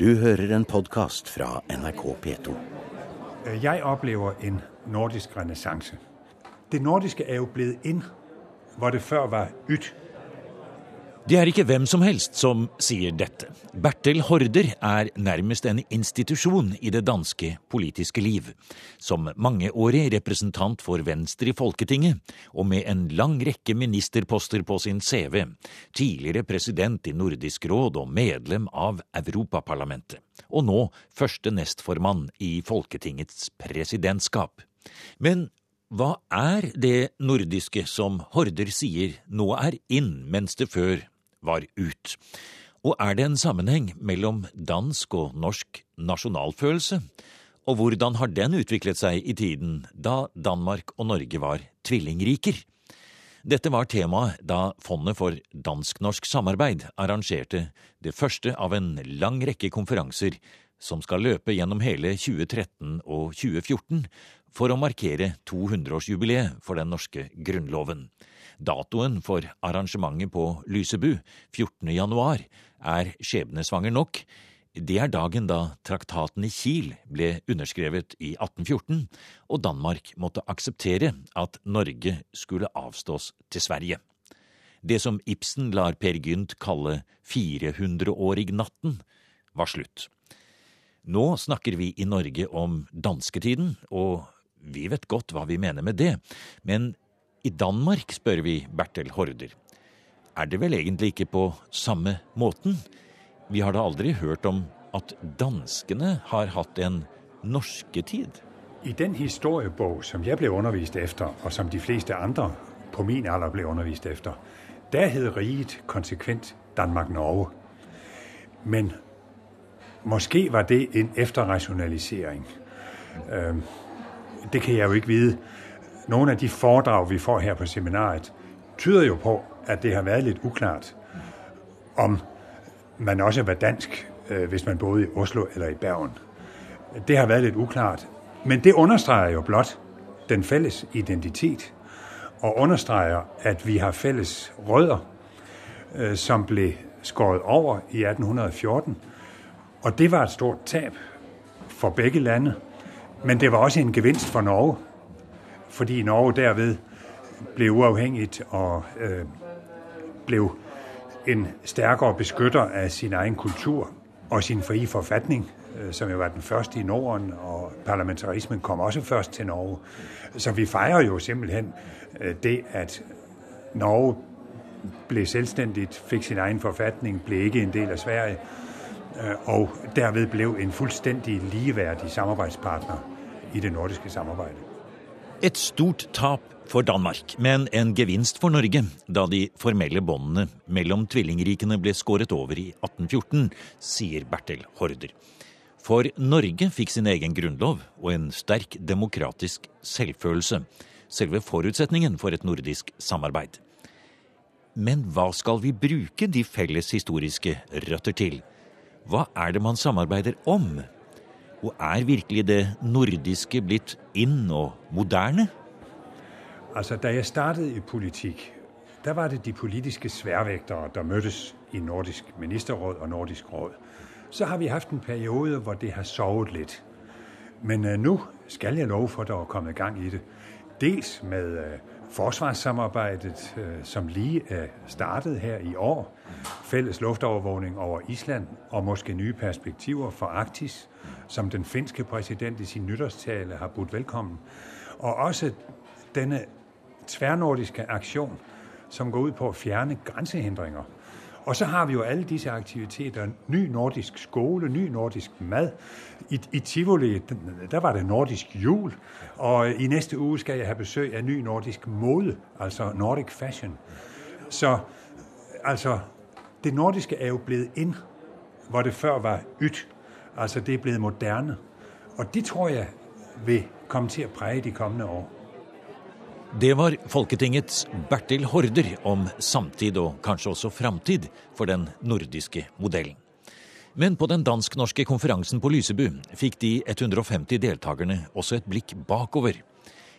Du hører en podkast fra NRK P2. Jeg opplever en nordisk renessanse. Det nordiske er jo blitt inn, hvor det før var ut. Det er ikke hvem som helst som sier dette. Bertel Haarder er nærmest en institusjon i det danske politiske liv. Som mangeårig representant for Venstre i Folketinget, og med en lang rekke ministerposter på sin CV. Tidligere president i Nordisk råd og medlem av Europaparlamentet. Og nå første nestformann i Folketingets presidentskap. Men hva er det nordiske som Horder sier nå er inn, mens det før var ut. Og er det en sammenheng mellom dansk og norsk nasjonalfølelse? Og hvordan har den utviklet seg i tiden da Danmark og Norge var tvillingriker? Dette var temaet da Fondet for dansk-norsk samarbeid arrangerte det første av en lang rekke konferanser som skal løpe gjennom hele 2013 og 2014 for å markere 200-årsjubileet for den norske grunnloven. Datoen for arrangementet på Lysebu, 14. januar, er skjebnesvanger nok. Det er dagen da traktaten i Kiel ble underskrevet i 1814, og Danmark måtte akseptere at Norge skulle avstås til Sverige. Det som Ibsen lar Per Gynt kalle 400-årig-natten, var slutt. Nå snakker vi i Norge om dansketiden, og vi vet godt hva vi mener med det, men i Danmark, spør vi Bertel Horder. Er det vel egentlig ikke på samme måten? Vi har da aldri hørt om at danskene har hatt en norsketid? I den historiebok som jeg ble undervist efter, og som de fleste andre på min alder ble undervist efter, der hed riket konsekvent Danmark-Norge. Men måske var det en efterrationalisering. Det kan jeg jo ikke vite. Noen av de foredrag vi får her på seminaret, tyder jo på at det har vært litt uklart om man også var dansk øh, hvis man bodde i Oslo eller i Bergen. Det har vært litt uklart. Men det understreger jo blot den fælles identitet, og understreger, at vi har fælles rødder øh, som ble skåret over i 1814. Og det var et stort tab for begge lande. Men det var også en gevinst for Norge fordi Norge derved ble uavhengig og øh, ble en sterkere beskytter av sin egen kultur og sin frie forfatning, øh, som jo var den første i Norden, og parlamentarismen kom også først til Norge. Så vi feirer jo simpelthen øh, det at Norge ble selvstendig, fikk sin egen forfatning, ble ikke en del av Sverige, øh, og derved ble en fullstendig likeverdig samarbeidspartner i det nordiske samarbeidet. Et stort tap for Danmark, men en gevinst for Norge, da de formelle båndene mellom tvillingrikene ble skåret over i 1814, sier Bertil Horder. For Norge fikk sin egen grunnlov og en sterk demokratisk selvfølelse, selve forutsetningen for et nordisk samarbeid. Men hva skal vi bruke de felles historiske røtter til? Hva er det man samarbeider om? Og er virkelig det nordiske blitt inn og moderne? Altså, Da jeg startet i politikk, da var det de politiske sværvektere der møttes i Nordisk ministerråd og Nordisk råd. Så har vi hatt en periode hvor det har sovet litt. Men uh, nå skal jeg love for at det er kommet gang i det. Dels med uh, forsvarssamarbeidet, uh, som lige er startet her i år. Fælles luftovervågning over Island og måske nye perspektiver for Arktis som den finske præsident i sin nytårstale har budt velkommen. Og også denne tværnordiske aktion, som går ut på å fjerne grensehindringer. Og så har vi jo alle disse aktiviteter. Ny nordisk skole, ny nordisk mad. I, i Tivoli der var det nordisk jul. Og i neste uke skal jeg ha besøk av ny nordisk mode, altså Nordic fashion. Så altså Det nordiske er jo blitt inn hvor det før var yt. Altså det er blitt moderne. Og det tror jeg vil komme til å prege de kommende år. Det var Folketingets Bertil Horder om samtid og kanskje også framtid for den nordiske modellen. Men på den dansk-norske konferansen på Lysebu fikk de 150 deltakerne også et blikk bakover.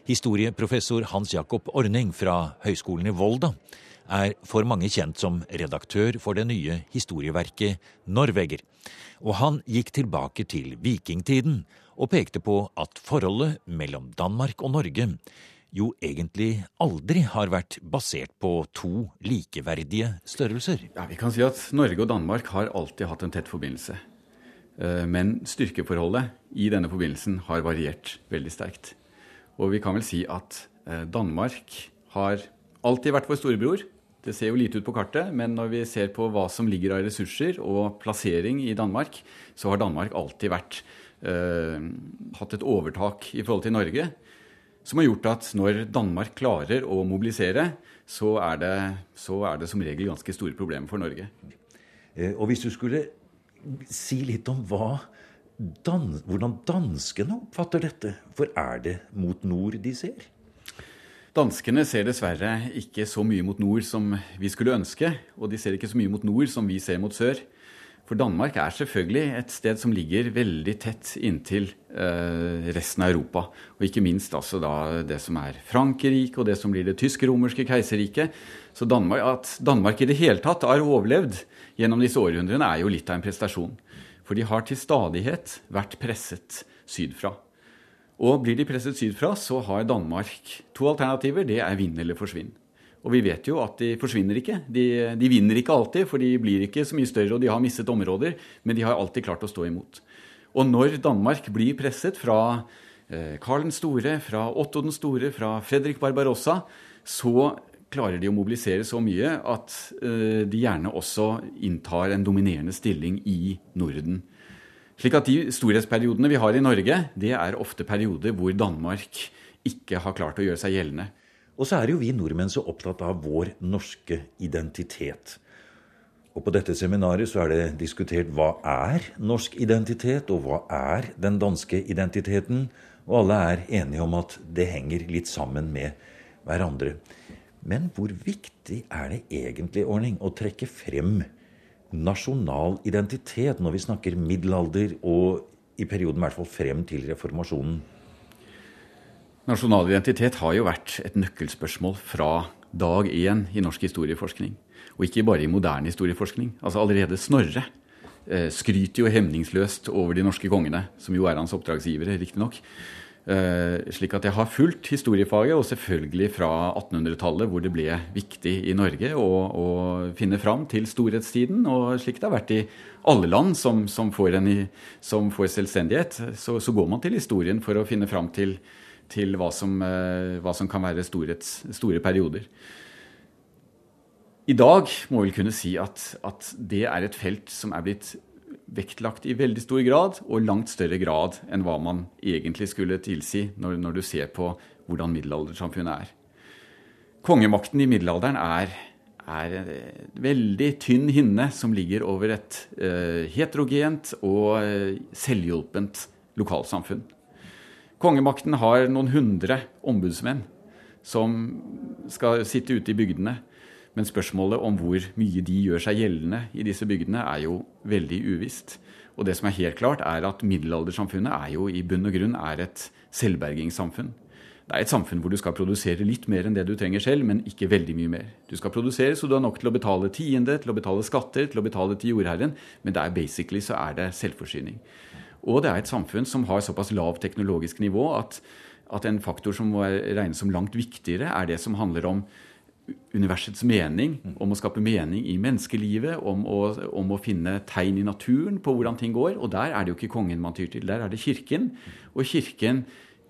Historieprofessor Hans Jakob Orning fra Høgskolen i Volda er for mange kjent som redaktør for det nye historieverket Norveger. Og han gikk tilbake til vikingtiden og pekte på at forholdet mellom Danmark og Norge jo egentlig aldri har vært basert på to likeverdige størrelser. Ja, Vi kan si at Norge og Danmark har alltid hatt en tett forbindelse. Eh, men styrkeforholdet i denne forbindelsen har variert veldig sterkt. Og vi kan vel si at eh, Danmark har alltid vært vår storebror. Det ser jo lite ut på kartet, men når vi ser på hva som ligger av ressurser og plassering i Danmark, så har Danmark alltid vært, eh, hatt et overtak i forhold til Norge som har gjort at når Danmark klarer å mobilisere, så er det, så er det som regel ganske store problemer for Norge. Eh, og hvis du skulle si litt om hva dan hvordan danskene oppfatter dette, for er det mot nord de ser? Danskene ser dessverre ikke så mye mot nord som vi skulle ønske, og de ser ikke så mye mot nord som vi ser mot sør. For Danmark er selvfølgelig et sted som ligger veldig tett inntil eh, resten av Europa. Og ikke minst altså da det som er Frankrike og det som blir det tysk-romerske keiserriket. Så Danmark, at Danmark i det hele tatt har overlevd gjennom disse århundrene, er jo litt av en prestasjon. For de har til stadighet vært presset sydfra. Og blir de presset sydfra, så har Danmark to alternativer. Det er vinn eller forsvinn. Og vi vet jo at de forsvinner ikke. De, de, vinner ikke alltid, for de blir ikke så mye større og de har mistet områder, men de har alltid klart å stå imot. Og når Danmark blir presset fra eh, Karl den store, fra Otto den store, fra Fredrik Barbarossa, så klarer de å mobilisere så mye at eh, de gjerne også inntar en dominerende stilling i Norden. Slik at de storhetsperiodene vi har i Norge, det er ofte perioder hvor Danmark ikke har klart å gjøre seg gjeldende. Og så er jo vi nordmenn så opptatt av vår norske identitet. Og på dette seminaret så er det diskutert hva er norsk identitet, og hva er den danske identiteten. Og alle er enige om at det henger litt sammen med hverandre. Men hvor viktig er det egentlig, Ordning, å trekke frem nasjonal identitet når vi snakker middelalder og i perioden i hvert fall frem til reformasjonen? Nasjonal identitet har jo vært et nøkkelspørsmål fra dag én i norsk historieforskning. Og ikke bare i moderne historieforskning. Altså Allerede Snorre eh, skryter jo hemningsløst over de norske kongene, som jo er hans oppdragsgivere, riktignok. Eh, slik at jeg har fulgt historiefaget, og selvfølgelig fra 1800-tallet, hvor det ble viktig i Norge å, å finne fram til storhetstiden, og slik det har vært i alle land som, som, får, en, som får, selvstendighet, så, så, går man til historien for å finne fram til til hva som, eh, hva som kan være storets, store perioder. I dag må vi kunne si at, at, det er et felt som er blitt vektlagt i veldig stor grad, og langt større grad enn hva man egentlig skulle tilsi når, når du ser på hvordan middelaldersamfunnet er. Kongemakten i middelalderen er, er en veldig tynn hinne som ligger over et eh, heterogent og uh, selvhjulpent lokalsamfunn. Kongemakten har noen hundre ombudsmenn som skal sitte ute i bygdene. Men spørsmålet om hvor mye de gjør seg gjeldende i disse bygdene, er jo veldig uvisst. Og det som er helt klart, er at middelaldersamfunnet er jo i bunn og grunn et selvbergingssamfunn. Det er et samfunn hvor du skal produsere litt mer enn det du trenger selv, men ikke veldig mye mer. Du skal produsere så du har nok til å betale tiende, til å betale skatter, til å betale til jordherren, men det er basically så er det selvforsyning. Og det er et samfunn som har såpass lavt teknologisk nivå at, at en faktor som må regnes som langt viktigere, er det som handler om universets mening, om å skape mening i menneskelivet, om å, om å, finne tegn i naturen på hvordan ting går. Og der er det jo ikke kongen man tyr til, der er det kirken. Og kirken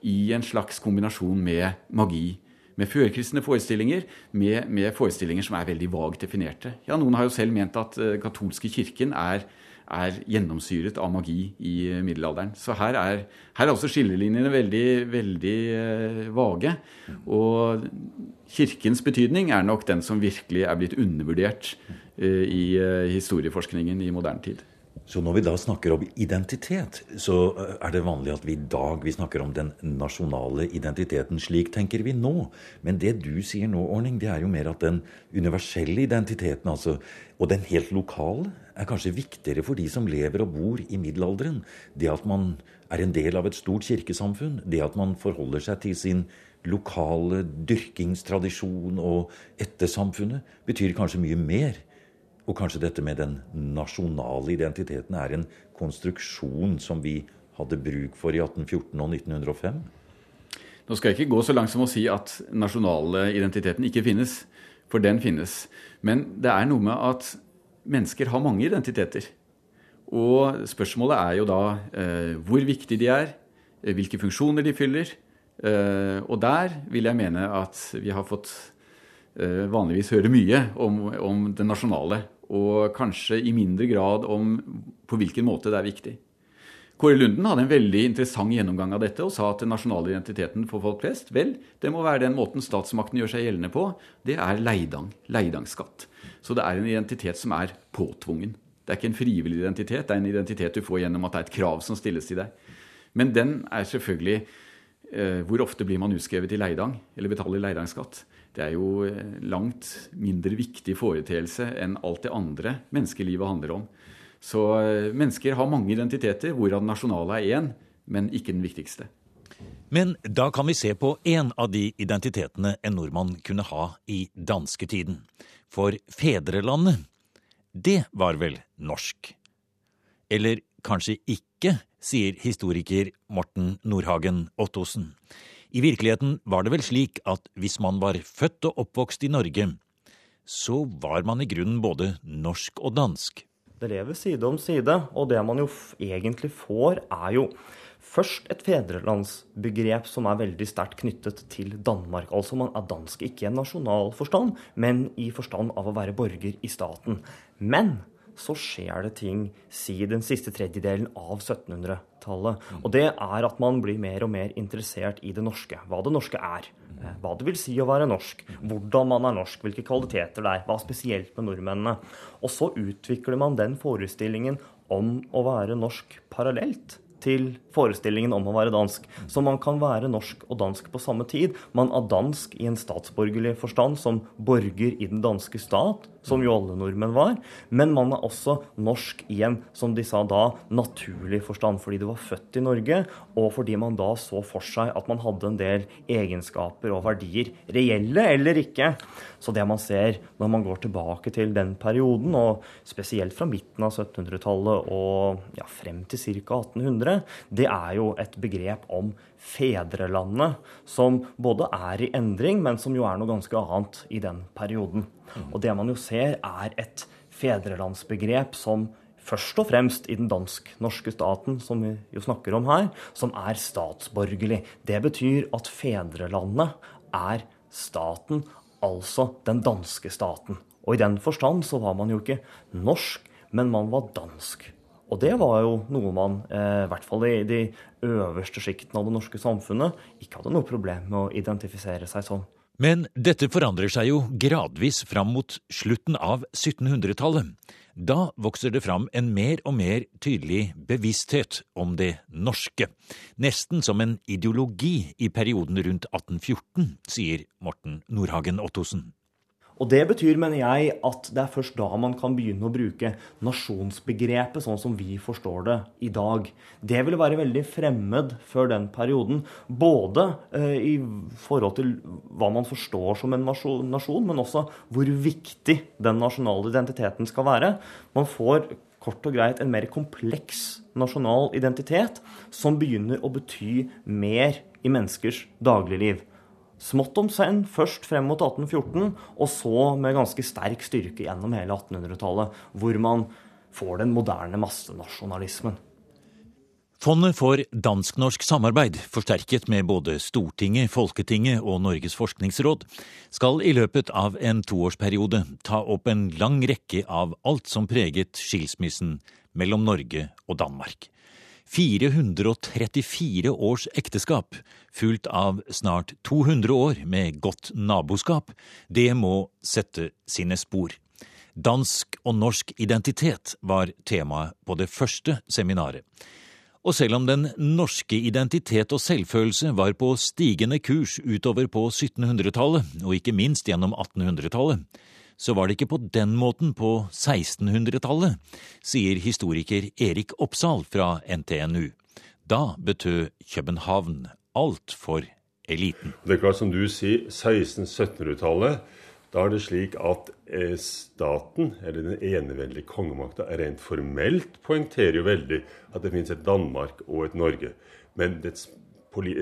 i en slags kombinasjon med magi. Med førkristne forestillinger, med, med, forestillinger som er veldig vagt definerte. Ja, Noen har jo selv ment at uh, katolske kirken er er gjennomsyret av magi i middelalderen. Så her er, her er også skillelinjene veldig, veldig uh, vage. Og kirkens betydning er nok den som virkelig er blitt undervurdert uh, i historieforskningen i moderne tid. Så når vi da snakker om identitet, så eh, er det vanlig at vi i dag vi snakker om den nasjonale identiteten. Slik tenker vi nå. Men det du sier nå, Ordning, det er jo mer at den universelle identiteten, altså, og den helt lokale, er kanskje viktigere for de som lever og bor i middelalderen. Det at man er en del av et stort kirkesamfunn. Det at man forholder seg til sin lokale dyrkingstradisjon og ettersamfunnet, betyr kanskje mye mer og kanskje dette med den nasjonale identiteten er en konstruksjon som vi hadde bruk for i 1814 og 1905? Nå skal jeg ikke gå så langt som å si at nasjonale identiteten ikke finnes, for den finnes. Men det er noe med at mennesker har mange identiteter. Og spørsmålet er jo da eh, hvor viktige de er, eh, hvilke funksjoner de fyller. Eh, og der vil jeg mene at vi har fått vanligvis høre mye om, om det nasjonale og kanskje i mindre grad om på hvilken måte det er viktig. Kåre Lunden hadde en veldig interessant gjennomgang av dette og sa at den nasjonale identiteten for folk flest, vel, det må være den måten statsmakten gjør seg gjeldende på. Det er leidang, leidangskatt. Så det er en identitet som er påtvungen. Det er ikke en frivillig identitet, det er en identitet du får gjennom at det er et krav som stilles til deg. Men den er selvfølgelig eh, Hvor ofte blir man utskrevet i leidang, eller betaler leidangskatt? det er jo eh, langt mindre viktig foreteelse enn alt det andre menneskelivet handler om. Så eh, mennesker har mange identiteter, hvorav den nasjonale er én, men ikke den viktigste. Men da kan vi se på en av de identitetene en nordmann kunne ha i dansketiden. For fedrelandet, det var vel norsk? Eller kanskje ikke, sier historiker Morten Nordhagen Ottosen. I virkeligheten var det vel slik at hvis man var født og oppvokst i Norge, så var man i grunnen både norsk og dansk. Det lever side om side, og det man jo egentlig får, er jo først et fedrelandsbegrep som er veldig sterkt knyttet til Danmark. Altså man er dansk ikke i en nasjonal forstand, men i forstand av å være borger i staten. Men så skjer det ting si den siste tredjedelen av 1700-tallet. Og det er at man blir mer og mer interessert i det norske. Hva det norske er. Eh, hva det vil si å være norsk. Hvordan man er norsk. Hvilke kvaliteter det er. Hva spesielt med nordmennene. Og så utvikler man den forestillingen om å være norsk parallelt til forestillingen om å være dansk. Så man kan være norsk og dansk på samme tid. Man er dansk i en statsborgerlig forstand som borger i den danske stat, som jo alle nordmenn var. Men man er også norsk i en, som de sa da, naturlig forstand, fordi du var født i Norge, og fordi man da så for seg at man hadde en del egenskaper og verdier, reelle eller ikke. Så det man ser når man går tilbake til den perioden, og spesielt fra midten av 1700-tallet og ja, frem til ca. 1800, det er jo et begrep om fedrelandet, som både er i endring, men som jo er noe ganske annet i den perioden. Og det man jo ser, er et fedrelandsbegrep som først og fremst i den dansk-norske staten, som vi jo snakker om her, som er statsborgerlig. Det betyr at fedrelandet er staten, altså den danske staten. Og i den forstand så var man jo ikke norsk, men man var dansk. Og det var jo noe man, eh, i hvert fall i de øverste sjiktene av det norske samfunnet, ikke hadde noe problem med å identifisere seg som. Men dette forandrer seg jo gradvis fram mot slutten av 1700-tallet. Da vokser det fram en mer og mer tydelig bevissthet om det norske. Nesten som en ideologi i perioden rundt 1814, sier Morten Nordhagen Ottosen. Og det betyr, mener jeg, at det er først da man kan begynne å bruke nasjonsbegrepet sånn som vi forstår det i dag. Det ville være veldig fremmed før den perioden. Både eh, i forhold til hva man forstår som en nasjon, men også hvor viktig den nasjonale identiteten skal være. Man får kort og greit en mer kompleks nasjonal identitet som begynner å bety mer i menneskers dagligliv. Smått om senn, først frem mot 1814, og så med ganske sterk styrke gjennom hele 1800-tallet, hvor man får den moderne massenasjonalismen. Fondet for dansk-norsk samarbeid, forsterket med både Stortinget, Folketinget og Norges forskningsråd, skal i løpet av en toårsperiode ta opp en lang rekke av alt som preget skilsmissen mellom Norge og Danmark. 434 års ekteskap, fulgt av snart 200 år med godt naboskap, det må sette sine spor. Dansk og norsk identitet var temaet på det første seminaret. Og selv om den norske identitet og selvfølelse var på stigende kurs utover på 1700-tallet, og ikke minst gjennom 1800-tallet, så var det ikke på den måten på 1600-tallet, sier historiker Erik Oppsal fra NTNU. Da betød København alt for eliten. Det er klart, som du sier, 1600-1700-tallet da er det slik at eh, staten, eller den eneveldige kongemakta, rent formelt poengterer jo veldig at det finnes et Danmark og et Norge. Men dets,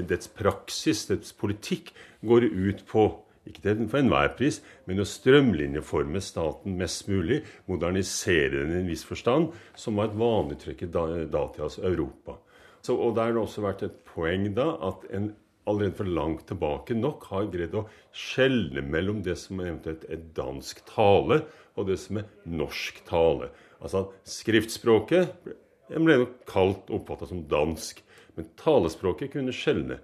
dets praksis, dets politikk, går ut på ikke til for enhver pris, men å strømlinjeforme staten mest mulig, modernisere den i en viss forstand, som var et vanlig trekk i datidas Europa. Så, og Der har det også vært et poeng da at en allerede for langt tilbake nok har greid å skjelne mellom det som eventuelt er dansk tale, og det som er norsk tale. Altså Skriftspråket ble nok kalt oppfatta som dansk, men talespråket kunne skjelne.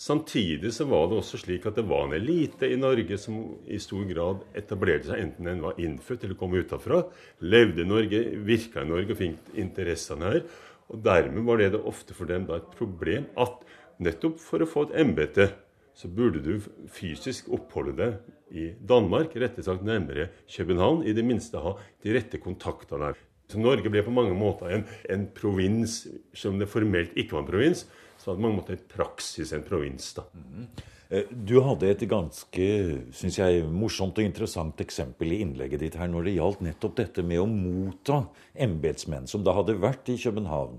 Samtidig så var det også slik at det var en elite i Norge som i stor grad etablerte seg, enten den var innfødt eller kom utenfra, levde i Norge, virka i Norge og fikk interessene her. Og Dermed var det, det ofte for dem da et problem at Nettopp for å få et embete så burde du fysisk oppholde deg i Danmark, rettere sagt nærmere København. I det minste ha de rette kontaktene der. Så Norge ble på mange måter en, en provins, som det formelt ikke var en provins. Så hadde mange måter i praksis en provins. da. Mm. du hadde et ganske synes jeg, morsomt og interessant eksempel i innlegget ditt her når det gjaldt nettopp dette med å motta embetsmenn som da hadde vært i København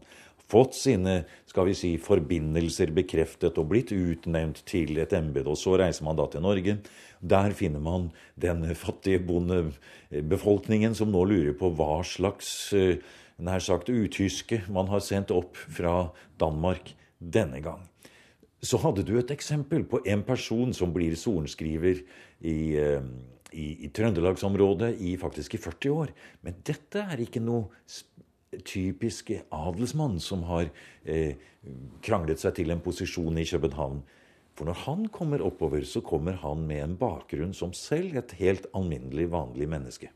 fått sine skal vi si, forbindelser bekreftet og blitt utnevnt til et embete. Og så reiser man da til Norge. Der finner man den fattige bondebefolkningen som nå lurer på hva slags eh, nær sagt utyske man har sendt opp fra Danmark denne gang. Så hadde du et eksempel på en person som blir sorenskriver i, eh, i, i Trøndelagsområdet i faktisk i 40 år. Men dette er ikke noe typisk adelsmann som har eh, kranglet seg til en posisjon i København. For når han kommer oppover, så kommer han med en bakgrunn som selv et helt alminnelig, vanlig menneske.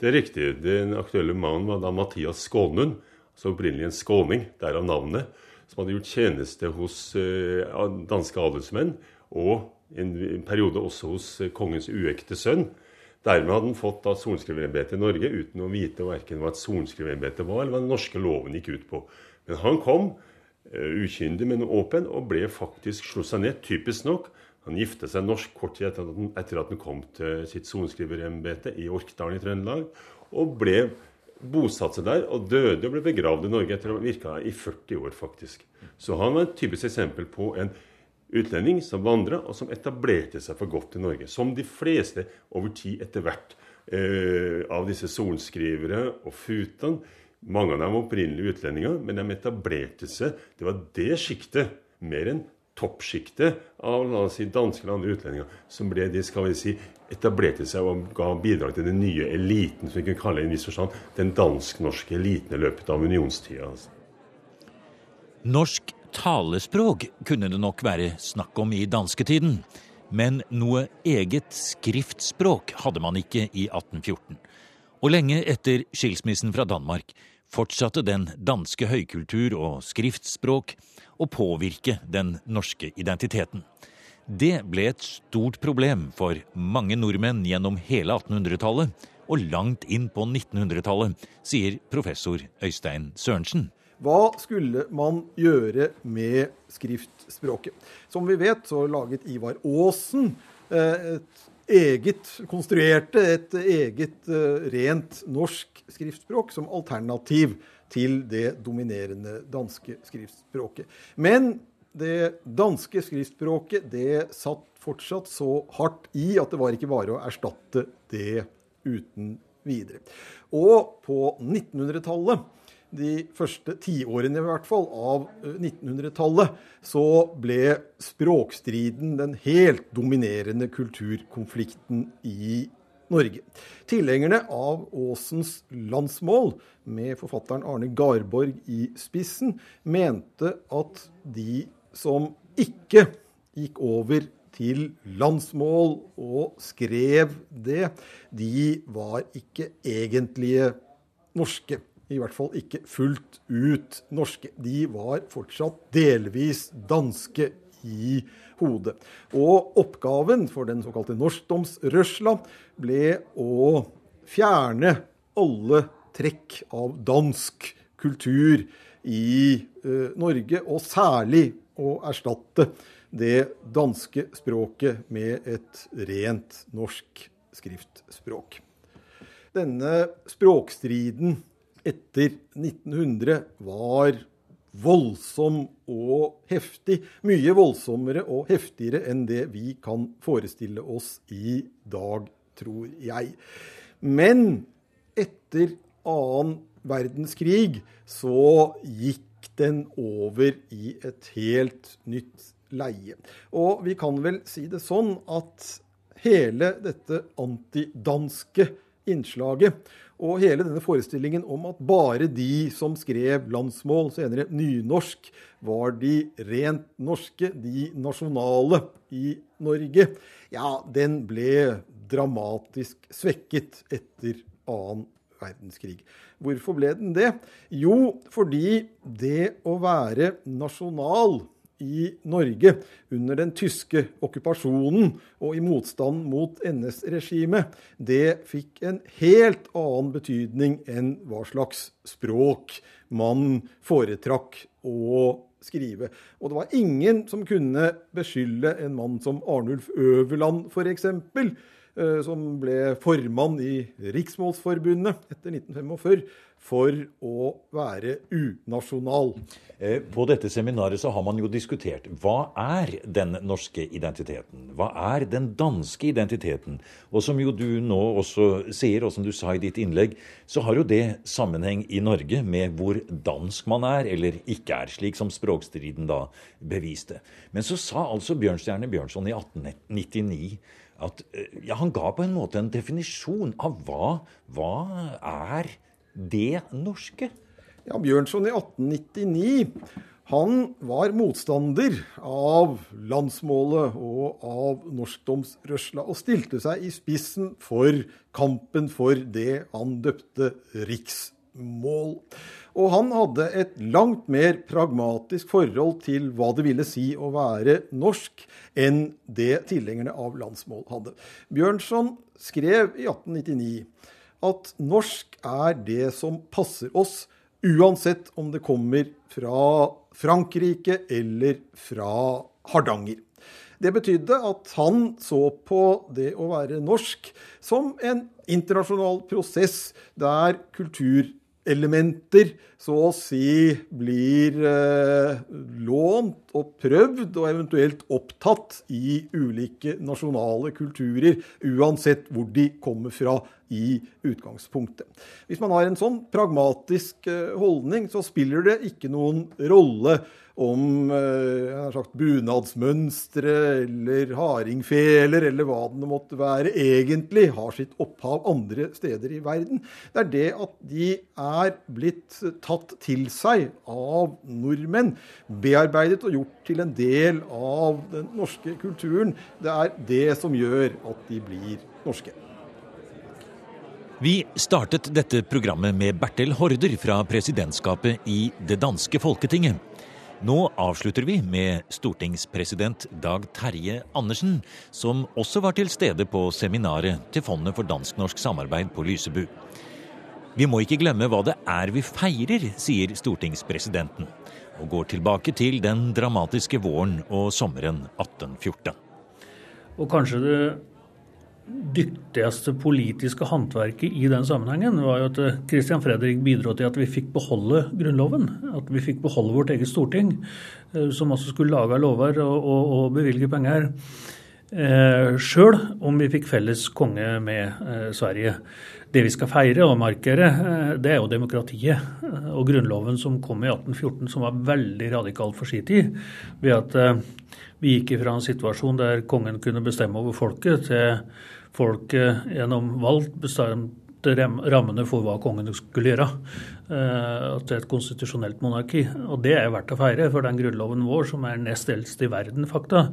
Det er riktig. Den aktuelle mannen var da Mathias Skånund, altså opprinnelig en skåning, derav navnet, som hadde gjort tjeneste hos eh, danske adelsmenn, og en periode også hos eh, kongens uekte sønn. Dermed hadde han fått da sorenskriverembetet i Norge uten å vite verken hva et sorenskriverembete var, eller hva den norske loven gikk ut på. Men han kom uh, ukyndig, men åpen, og ble faktisk slo seg ned, typisk nok. Han gifte seg norsk kort tid etter at han, etter at han kom til sitt sorenskriverembete i Orkdalen i Trøndelag, og ble bosatt seg der og døde og ble begravd i Norge etter å ha virka i 40 år, faktisk. Så han var et typisk eksempel på en utlending som vandra, og som etablerte seg for godt i Norge. Som de fleste over tid etter hvert eh, av disse sorenskrivere og futene. Mange av dem var opprinnelige utlendinger, men de etablerte seg. Det var det sjiktet, mer enn toppsjiktet av la oss si, danske eller andre utlendinger, som ble de, skal vi si, etablerte seg og ga bidrag til den nye eliten, som vi kan kalle i en viss forstand den dansk-norske eliten i løpet av unionstida. Altså. Norsk talespråk kunne det nok være snakk om i dansketiden, men noe eget skriftspråk hadde man ikke i 1814. Og lenge etter skilsmissen fra Danmark fortsatte den danske høykultur og skriftspråk å påvirke den norske identiteten. Det ble et stort problem for mange nordmenn gjennom hele 1800-tallet og langt inn på 1900-tallet, sier professor Øystein Sørensen. Hva skulle man gjøre med skriftspråket? Som vi vet, så laget Ivar Aasen eh, et eget, konstruerte et eget eh, rent norsk skriftspråk som alternativ til det dominerende danske skriftspråket. Men det danske skriftspråket det satt fortsatt så hardt i at det var ikke bare å erstatte det uten videre. Og på 1900-tallet de første tiårene i hvert fall av 1900-tallet, eh, så ble språkstriden den helt dominerende kulturkonflikten i Norge. Tilhengerne av Aasens landsmål, med forfatteren Arne Garborg i spissen, mente at de som ikke gikk over til landsmål og skrev det, de var ikke egentlige norske. I hvert fall ikke fullt ut norske. De var fortsatt delvis danske i hodet. Og oppgaven for den såkalte norskdomsrørsla ble å fjerne alle trekk av dansk kultur i uh, Norge, og særlig å erstatte det danske språket med et rent norsk skriftspråk. Denne språkstriden etter 1900 var voldsom og heftig. Mye voldsommere og heftigere enn det vi kan forestille oss i dag, tror jeg. Men etter annen verdenskrig så gikk den over i et helt nytt leie. Og vi kan vel si det sånn at hele dette antidanske innslaget og hele denne forestillingen om at bare de som skrev landsmål, senere nynorsk, var de rent norske, de nasjonale i Norge, ja, den ble dramatisk svekket etter annen verdenskrig. Hvorfor ble den det? Jo, fordi det å være nasjonal i Norge under den tyske okkupasjonen og i motstand mot NS-regimet, det fikk en helt annen betydning enn hva slags språk man foretrakk å skrive. Og det var ingen som kunne beskylde en mann som Arnulf Øverland f.eks., som ble formann i Riksmålsforbundet etter 1945, for å være unasjonal. Eh, på dette seminaret så har man jo diskutert hva er den norske identiteten? Hva er den danske identiteten? Og som jo du nå også sier, og som du sa i ditt innlegg, så har jo det sammenheng i Norge med hvor dansk man er eller ikke er, slik som språkstriden da beviste. Men så sa altså Bjørnstjerne Bjørnson i 1899 at eh, ja, han ga på en måte en definisjon av hva, hva er det norske? Ja, Bjørnson i 1899 han var motstander av landsmålet og av norskdomsrørsla, og stilte seg i spissen for kampen for det han døpte riksmål. Og han hadde et langt mer pragmatisk forhold til hva det ville si å være norsk, enn det tilhengerne av landsmål hadde. Bjørnson skrev i 1899 at norsk er det som passer oss, uansett om det kommer fra Frankrike eller fra Hardanger. Det betydde at han så på det å være norsk som en internasjonal prosess der kultur elementer så å si blir eh, lånt og prøvd og eventuelt opptatt i ulike nasjonale kulturer, uansett hvor de kommer fra i utgangspunktet. Hvis man har en sånn pragmatisk eh, holdning, så spiller det ikke noen rolle om eh, bunadsmønstre eller hardingfeler eller hva det måtte være, egentlig har sitt opphav andre steder i verden. Det er det at de er blitt tatt til seg av nordmenn, bearbeidet og gjort til en del av den norske kulturen. Det er det som gjør at de blir norske. Vi startet dette programmet med Bertil Horder fra presidentskapet i det danske Folketinget. Nå avslutter vi med stortingspresident Dag Terje Andersen, som også var til stede på seminaret til Fondet for dansk-norsk samarbeid på Lysebu. Vi må ikke glemme hva det er vi feirer, sier stortingspresidenten, og går tilbake til den dramatiske våren og sommeren 1814. Og kanskje det dyktigste politiske håndverket i den sammenhengen var jo at eh, Christian Fredrik bidro til at vi fikk beholde Grunnloven. At vi fikk beholde vårt eget storting, eh, som også skulle lage lover og, og, og bevilge penger. Eh, Sjøl om vi fikk felles konge med eh, Sverige. Det vi skal feire og markere, eh, det er jo demokratiet. Eh, og Grunnloven som kom i 1814, som var veldig radikal for sin tid. Ved at vi gikk fra en situasjon der kongen kunne bestemme over folket, til folket gjennom valg bestemte rammene for hva kongen skulle gjøre. Til et konstitusjonelt monarki. Og det er verdt å feire, for den grunnloven vår, som er nest eldst i verden, fakta,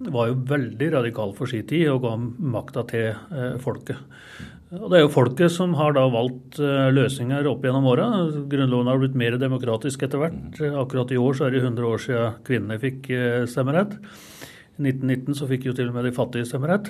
var jo veldig radikal for sin tid og ga makta til folket. Og Det er jo folket som har da valgt løsninger opp gjennom åra. Grunnloven har blitt mer demokratisk etter hvert. Akkurat i år så er det 100 år siden kvinnene fikk stemmerett. I 1919 så fikk jo til og med de fattige stemmerett.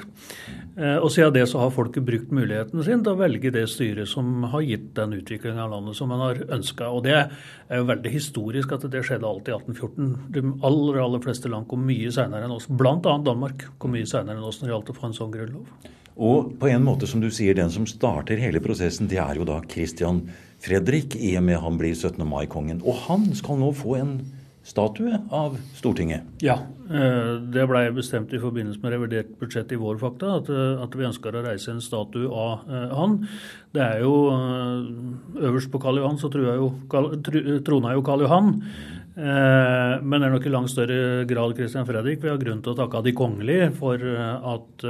Eh, og siden det så har folket brukt muligheten sin til å velge det styret som har gitt den utviklinga av landet som man har ønska. Og det er jo veldig historisk at det skjedde alt i 1814. De aller, aller fleste land kom mye seinere enn oss. Bl.a. Danmark kom mye seinere enn oss når det gjaldt å få en sånn grunnlov. Og på en måte, som du sier, den som starter hele prosessen, det er jo da Christian Fredrik, i og med han blir 17. mai-kongen. Og han skal nå få en statue av Stortinget? Ja, eh, det ble bestemt i forbindelse med revidert budsjett i vår, fakta, at, eh, vi ønsker å reise en statue av eh, han. Det er jo Øverst på Karl Johan så trona jo Karl Johan. Men det er nok i langt større grad Christian Fredrik. Vi har grunn til å takke de kongelige for at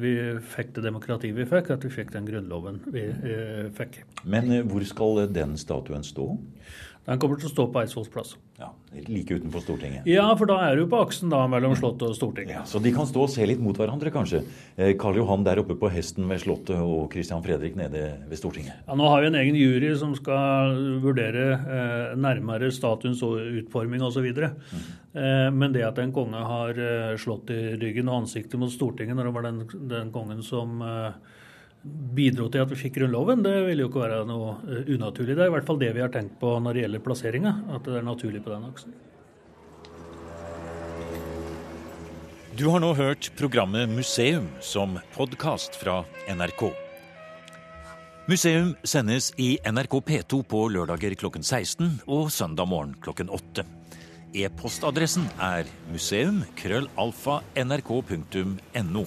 vi fikk det demokratiet vi fikk, at vi fikk den grunnloven vi fikk. Men hvor skal den statuen stå? Den kommer til å stå på Eidsvolls plass. Ja, Like utenfor Stortinget? Ja, for da er du på aksen da mellom Slottet og Stortinget. Ja, så de kan stå og se litt mot hverandre, kanskje? Eh, Karl Johan der oppe på hesten ved Slottet og Christian Fredrik nede ved Stortinget? Ja, Nå har vi en egen jury som skal vurdere eh, nærmere statuens utforming osv. Mm. Eh, men det at en konge har eh, slått i ryggen og ansiktet mot Stortinget når det var den, den kongen som eh, bidro til at vi fikk Grunnloven, det vil jo ikke være noe eh, unaturlig. Det er i hvert fall det vi har tenkt på når det gjelder plasseringa, at det er naturlig på den aksen. Du har nå hørt programmet Museum som podkast fra NRK. Museum sendes i NRK P2 på lørdager klokken 16 og søndag morgen klokken 8. E-postadressen er museum krøllalfa nrk.no.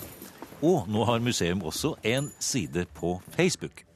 Og nå har museum også en side på Facebook.